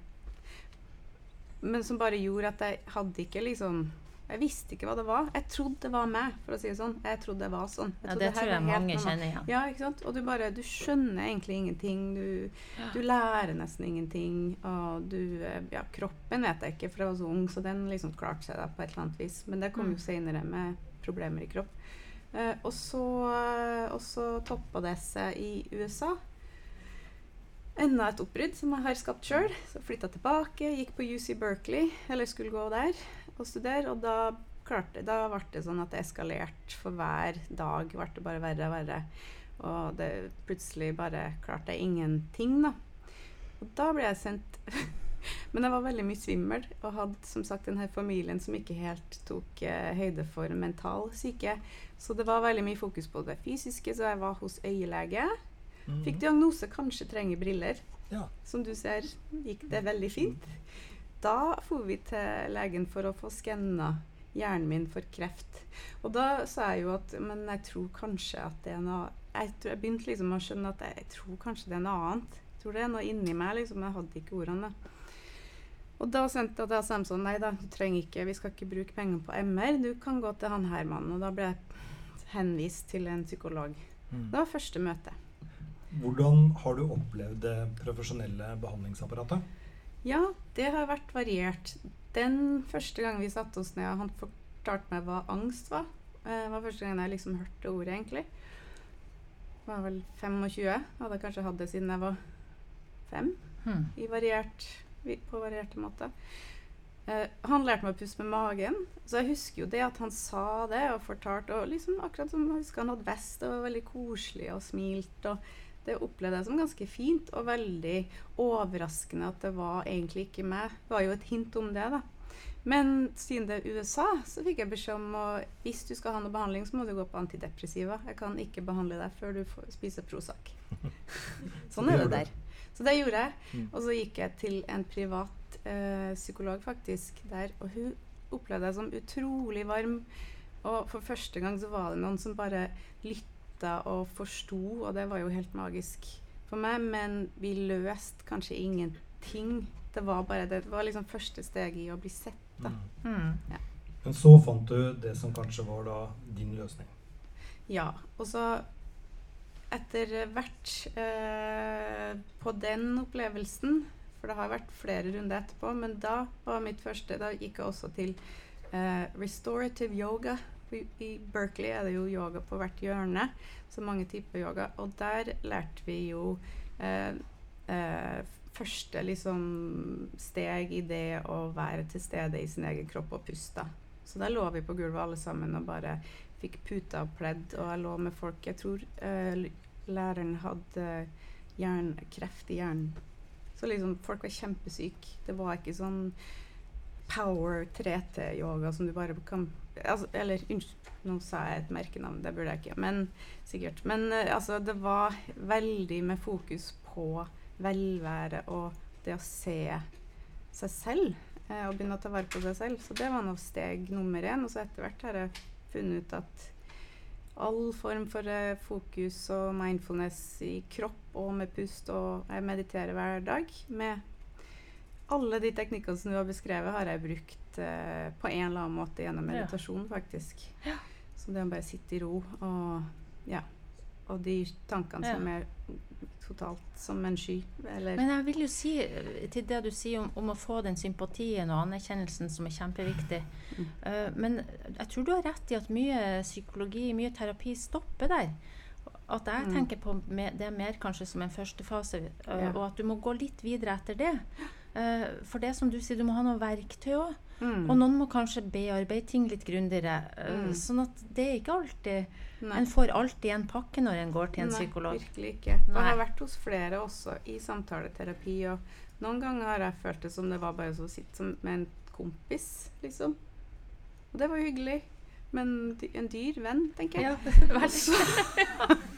men som bare gjorde at jeg hadde ikke liksom Jeg visste ikke hva det var. Jeg trodde det var meg, for å si det sånn. Jeg trodde det var sånn. Jeg
Ja, det tror jeg mange kjenner igjen.
Ja, ikke sant? Og du bare Du skjønner egentlig ingenting. Du, du lærer nesten ingenting. Og du eh, Ja, kroppen vet jeg ikke, for jeg var så ung, så den liksom klarte seg da på et eller annet vis. Men det kom jo
Mm.
senere med problemer i kropp. Uh, og så, eh, og så toppa det seg i USA. Enda et oppbrudd som jeg har skapt sjøl. Så flytta tilbake, gikk på UC Berkeley, eller skulle gå der og studere. Og da, klarte, da ble det sånn at det eskalerte for hver dag. ble det bare verre og verre. Og det plutselig bare klarte jeg ingenting, da. Og da ble jeg sendt (laughs) Men jeg var veldig mye svimmel og hadde som sagt denne familien som ikke helt tok eh, høyde for mental syke. Så det var veldig mye fokus på det fysiske, så jeg var hos øyelege. Fikk diagnose kanskje trenger briller.
Ja.
Som du ser, gikk det veldig fint. Da for vi til legen for å få skanna hjernen min for kreft. Og da sa jeg jo at Men jeg tror kanskje at det er noe Jeg, tror, jeg begynte liksom å skjønne at jeg, jeg tror kanskje det er noe annet. Jeg tror det er noe inni meg, liksom. Jeg hadde ikke ordene. Og da sendte jeg de sånn Nei da, du trenger ikke Vi skal ikke bruke penger på MR. Du kan gå til han her mannen. Og da ble jeg henvist til en psykolog.
Mm.
Det var første møte.
Hvordan har du opplevd det profesjonelle behandlingsapparatet?
Ja, det har vært variert. Den første gangen vi satte oss ned og han fortalte meg hva angst var, Det var første gangen jeg liksom hørte ordet, egentlig. Var vel 25. Hadde kanskje hatt det siden jeg var fem,
Hmm.
i variert, på varierte måter. Eh, han lærte meg å puste med magen, så jeg husker jo det at han sa det og fortalte. Og liksom akkurat som jeg husker han hadde vest og var veldig koselig og smilt. og det opplevde jeg som ganske fint og veldig overraskende at det var egentlig ikke meg. Det var jo et hint om det, da. Men siden det er USA, så fikk jeg beskjed om at hvis du skal ha noe behandling, så må du gå på antidepressiva. Jeg kan ikke behandle deg før du får spise Prozac. (laughs) sånn er det der. Så det gjorde jeg.
Mm.
Og så gikk jeg til en privat eh, psykolog faktisk der, og hun opplevde jeg som utrolig varm. Og for første gang så var det noen som bare lytta og forsto, og det var jo helt magisk for meg. Men vi løste kanskje ingenting. Det var bare det, det var liksom første steget i å bli sett. Da.
Mm.
Hmm.
Men så fant du det som kanskje var da din løsning.
Ja. Og så etter hvert eh, på den opplevelsen For det har vært flere runder etterpå, men da var mitt første Da gikk jeg også til eh, restorative yoga. I, I Berkeley er det jo yoga på hvert hjørne, så mange typer yoga. Og der lærte vi jo eh, eh, første liksom steg i det å være til stede i sin egen kropp og puste. Så der lå vi på gulvet alle sammen og bare fikk puta og pledd, og jeg lå med folk Jeg tror eh, læreren hadde jernkreft i hjernen. Så liksom folk var kjempesyke. Det var ikke sånn power 3T-yoga som du bare kan altså, Eller unnskyld, nå sa jeg et merkenavn, det burde jeg ikke, men sikkert. Men eh, altså, det var veldig med fokus på velvære og det å se seg selv. Eh, og begynne å ta vare på seg selv. Så det var nå steg nummer én. Og så etter hvert har jeg funnet ut at all form for eh, fokus og mindfulness i kropp og med pust, og jeg mediterer hver dag med alle de teknikkene som du har beskrevet, har jeg brukt eh, på en eller annen måte gjennom
Ja.
meditasjon, faktisk. Så det å bare sitte i ro og ja. Og de tankene
Ja.
som er totalt som en sky. Eller
Men jeg vil jo si eh, til det du sier om, om å få den sympatien og anerkjennelsen som er kjempeviktig.
Mm.
Uh, men jeg tror du har rett i at mye psykologi, mye terapi stopper der. At jeg
Mm.
tenker på me- det mer kanskje som en første fase,
Ja.
og at du må gå litt videre etter det. For det som du sier, du må ha noe verktøy òg.
Mm.
Og noen må kanskje bearbeide ting litt grundigere. eh,
Mm.
Sånn at det er ikke alltid
Nei.
En får alltid en pakke når en går til en
Nei,
psykolog.
virkelig ikke. Og
Nei.
jeg har vært hos flere også i samtaleterapi, og noen ganger har jeg følt det som det var bare å sitte som med en kompis, liksom. Og det var jo hyggelig. Men en dyr venn, tenker jeg.
Ja, (laughs)
Og så, (laughs)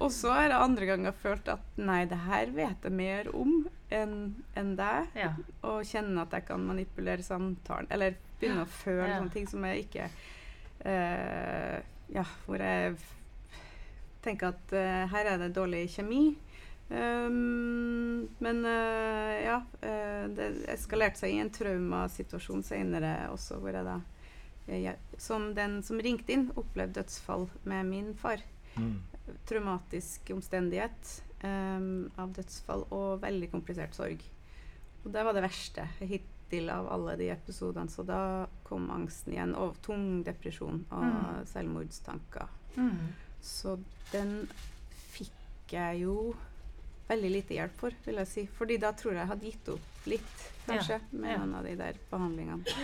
og så har jeg andre ganger følt at nei, det her vet jeg mer om enn en deg.
ja.
Og kjenne at jeg kan manipulere samtalen. Eller begynne å føle
Ja.
sånne ting som jeg ikke uh, Ja, hvor jeg tenker at uh, her er det dårlig kjemi. Um, men uh, ja, uh, det eskalerte seg i en traumasituasjon senere også, hvor jeg da jeg, Som den som ringte inn, opplevde dødsfall med min far. Mm. Traumatisk omstendighet um, av dødsfall og veldig komplisert sorg. Og det var det verste hittil av alle de episodene. Så da kom angsten igjen, og tung depresjon og mm. selvmordstanker. Mm. Så den fikk jeg jo veldig lite hjelp for, vil jeg si. Fordi da tror jeg jeg hadde gitt opp litt, kanskje, ja. med ja. noen av de der behandlingene.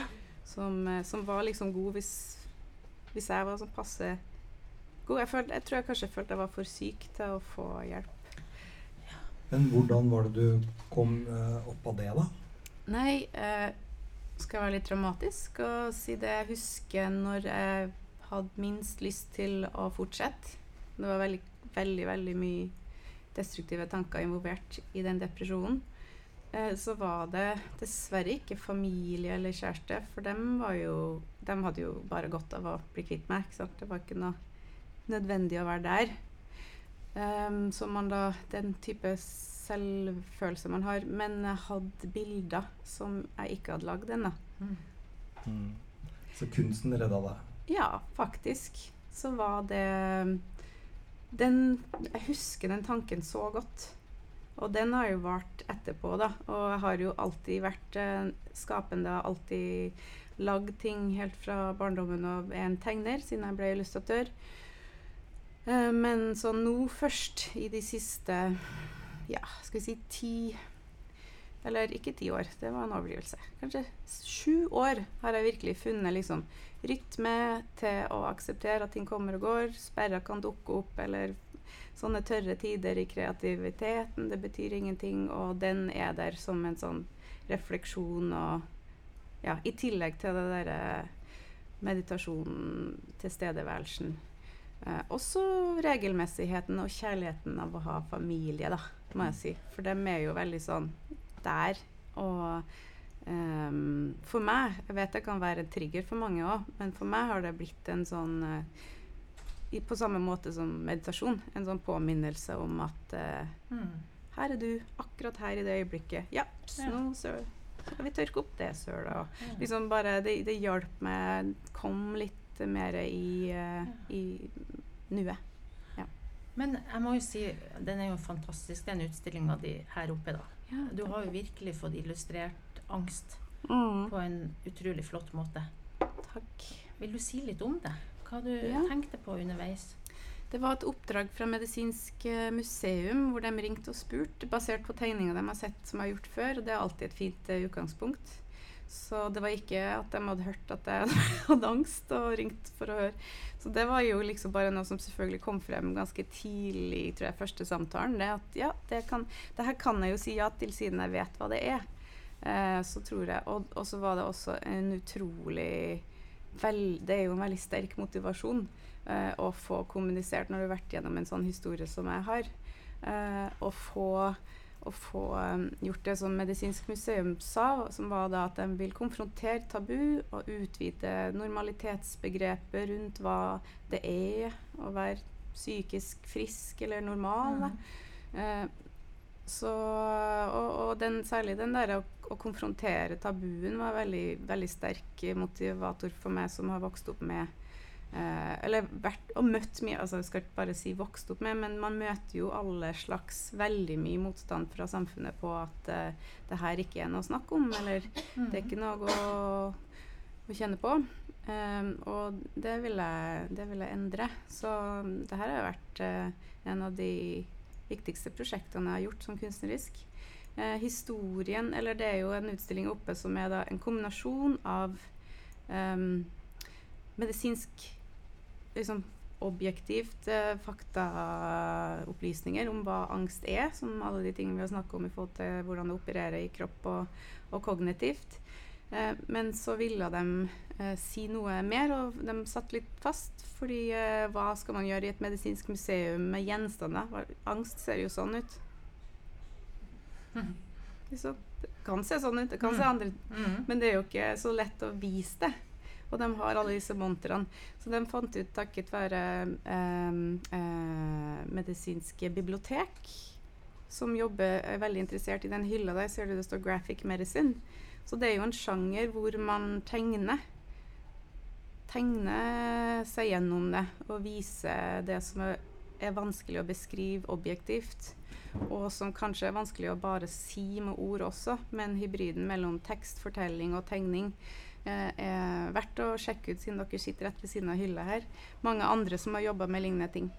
Som, eh, som var liksom god hvis, hvis jeg var sånn passe god. Jeg, følte, jeg, tror jeg kanskje følte jeg var for syk til å få hjelp.
Men hvordan var det du kom uh, opp av det, da?
Nei, uh, skal jeg være litt dramatisk og si det jeg husker når jeg hadde minst lyst til å fortsette. Det var veldig, veldig, veldig mye destruktive tanker involvert i den depresjonen, eh, så var det dessverre ikke familie eller kjæreste, for dem, jo, dem hadde jo bare godt av å bli kvitt meg. Det var ikke noe nødvendig å være der. Um, så man da Den type selvfølelse man har. Men jeg hadde bilder som jeg ikke hadde lagd ennå. Mm.
Mm. Så kunsten redda deg?
Ja, faktisk. Så var det den, Jeg husker den tanken så godt. Og den har jo vart etterpå, da. Og jeg har jo alltid vært eh, skapende, alltid lagd ting helt fra barndommen og er en tegner, siden jeg ble illustratør. Eh, men så nå først, i de siste ja, skal vi si ti Eller ikke ti år, det var en overdrivelse. Kanskje sju år har jeg virkelig funnet liksom rytme til å akseptere at ting kommer og går. Sperrer kan dukke opp, eller sånne tørre tider i kreativiteten. Det betyr ingenting, og den er der som en sånn refleksjon og Ja, i tillegg til det derre meditasjonen, tilstedeværelsen. Eh, også regelmessigheten og kjærligheten av å ha familie, da, må jeg si. For dem er jo veldig sånn der. Og Um, for meg Jeg vet det kan være en trigger for mange òg, men for meg har det blitt en sånn uh, i, På samme måte som meditasjon. En sånn påminnelse om at uh, mm. her er du, akkurat her i det øyeblikket. Ja, ja. nå så skal vi tørke opp det sølet. Mm. Liksom bare, det, det hjalp meg Kom litt mer i, uh, i nuet. Ja.
Men jeg må jo si, den er jo fantastisk, den utstillinga di her oppe, da. Ja, du har jo virkelig fått illustrert angst mm. på en utrolig flott måte.
Takk.
Vil du si litt om det? Hva du ja. tenkte på underveis?
Det var et oppdrag fra Medisinsk eh, museum hvor de ringte og spurte, basert på tegninger de har sett som jeg har gjort før. og Det er alltid et fint uh, utgangspunkt. Så det var ikke at de hadde hørt at jeg (laughs) hadde angst og ringt for å høre. Så det var jo liksom bare noe som selvfølgelig kom frem ganske tidlig i første samtalen. Det at ja, det, kan, det her kan jeg jo si ja til siden jeg vet hva det er. Eh, så tror jeg Og, og så var det også en utrolig vel, Det er jo en veldig sterk motivasjon eh, å få kommunisert når du har vært gjennom en sånn historie som jeg har. Eh, å få, å få um, gjort det som Medisinsk museum sa, som var da at de vil konfrontere tabu og utvide normalitetsbegrepet rundt hva det er å være psykisk frisk eller normal. Mm. Eh, så, og, og den, særlig den der å, å, konfrontere tabuen var veldig, veldig sterk motivator for meg som har vokst opp med eh, Eller vært og møtt mye altså Jeg skal ikke bare si vokst opp med, men man møter jo alle slags veldig mye motstand fra samfunnet på at eh, det her ikke er noe å snakke om, eller det er ikke noe å, å kjenne på. Um, og det vil, jeg, det vil jeg endre. Så det her har vært uh, en av de viktigste prosjektene jeg har gjort som kunstnerisk. Eh, historien, eller det er jo en utstilling oppe som er da en kombinasjon av medisinsk liksom objektivt eh, faktaopplysninger om hva angst er, som alle de tingene vi har snakket om i forhold til hvordan det opererer i kropp og, og kognitivt. Eh, men så ville de eh, si noe mer, og de satt litt fast. Fordi eh, hva skal man gjøre i et medisinsk museum med gjenstander? Angst ser jo sånn ut. Mm. (laughs) Så, det kan se sånn ut, det kan mm. se andre ut. Mm. Men det er jo ikke så lett å vise det. Og de har alle disse montrene. Så de fant ut takket være eh, eh, medisinske bibliotek som jobber, er veldig interessert i den hylla der, ser du det står 'graphic medicine'. Så det er jo en sjanger hvor man tegner. Tegner seg gjennom det og viser det som er, er vanskelig å beskrive objektivt. Og som kanskje er vanskelig å bare si med ord også, men hybriden mellom tekst, fortelling og tegning er verdt å sjekke ut siden dere sitter rett ved siden av hylla her. Mange andre som har jobba med lignende ting.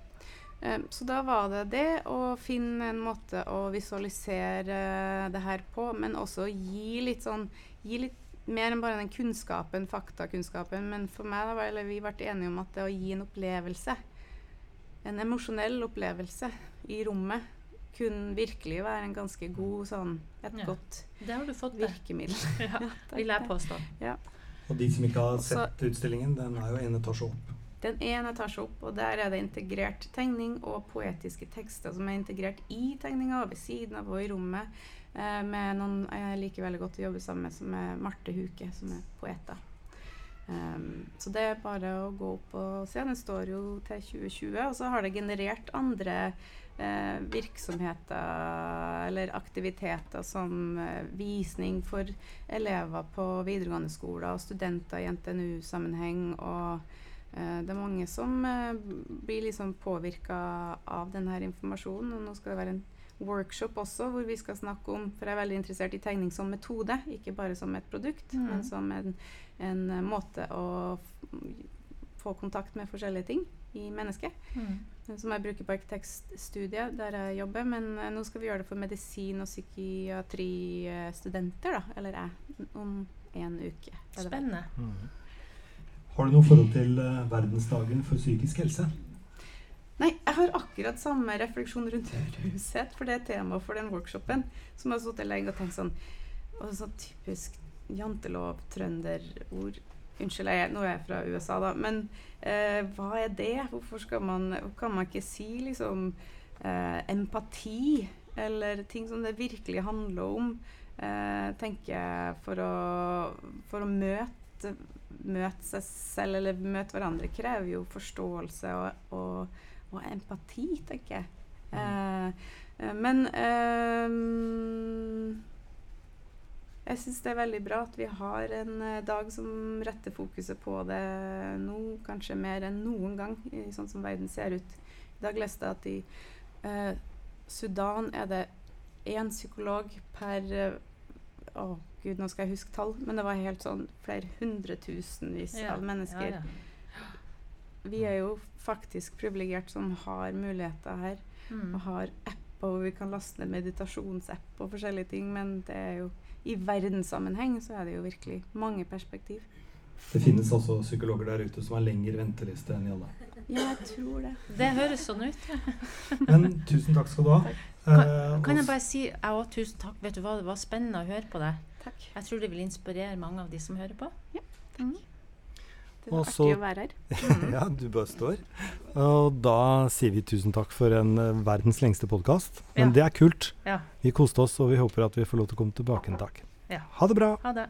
Um, så da var det det å finne en måte å visualisere det her på, men også gi litt sånn Gi litt mer enn bare den kunnskapen, faktakunnskapen. Men for meg, da, eller vi ble enige om at det å gi en opplevelse, en emosjonell opplevelse i rommet, kunne virkelig være en ganske god sånn Et
Ja.
godt
Det har du fått, det.
virkemiddel. (laughs)
Ja, (laughs) vil jeg påstå.
Og de som ikke har
sett så-
sett utstillingen, den er jo en etasje opp.
Den er en etasje opp, og der er det integrert tegning og poetiske tekster som er integrert i tegninga og ved siden av og i rommet. Eh, med noen jeg liker veldig godt å jobbe sammen med, som er Marte Huke, som er poeta. Um, så det er bare å gå opp og se. Den står jo til 2020, og så har det generert andre eh, virksomheter eller aktiviteter som eh, visning for elever på videregående skoler og studenter i NTNU-sammenheng. og Eh, det er mange som eh, blir liksom påvirka av denne informasjonen. Og nå skal det være en workshop også hvor vi skal snakke om For jeg er veldig interessert i tegning som metode, ikke bare som et produkt,
mm.
men som en, en måte å få kontakt med forskjellige ting i mennesket.
Mm.
eh, Som jeg bruker på arkitektstudiet der jeg jobber. Men uh, nå skal vi gjøre det for medisin- og psykiatristudenter, da. Eller jeg. Om en uke.
Spennende. Mm.
Har du noe forhold til uh, verdensdagen for psykisk helse?
Nei, jeg har akkurat samme refleksjon rundt raushet, for det er tema for den workshopen. Som jeg har sittet lenge og tenkt sånn og sånn typisk jantelov, trønderord. Unnskyld, jeg, nå er jeg fra USA, da. Men eh, hva er det? Hvorfor skal man, kan man ikke si liksom eh, empati? Eller ting som det virkelig handler om, eh, tenker jeg, for å, for å møte, møte seg selv eller møte hverandre, krever jo forståelse og, og, og empati, tenker jeg. Eh, eh, men eh, jeg syns det er veldig bra at vi har en eh, dag som retter fokuset på det nå, kanskje mer enn noen gang, i, sånn som verden ser ut. I dag leste jeg at i eh, Sudan er det én psykolog per Å, Å, gud, nå skal jeg huske tall, men det var helt sånn flere hundretusenvis
Ja,
av mennesker.
ja, ja.
Vi er jo faktisk privilegert som har muligheter her,
Mm.
og har apper hvor vi kan laste ned meditasjonsapp og forskjellige ting, men det er jo i verdenssammenheng så er det jo virkelig mange perspektiv.
Det finnes også psykologer der ute som har lengre venteliste enn Janne.
Ja, jeg tror det.
Det høres sånn ut.
Men tusen takk skal du ha. Kan,
Kan jeg bare si jeg òg tusen takk. Vet du hva, Det var spennende å høre på deg.
Takk.
Jeg tror det vil inspirere mange av de som hører på.
Det
er
artig å være her. (laughs)
Mm.
Ja, du bare står. Og da sier vi tusen takk for en uh, verdens lengste podkast. Men
Ja.
det er kult.
Ja.
Vi koste oss, og vi håper at vi får lov til å komme tilbake en dag.
Ja.
Ha det bra.
Ha det.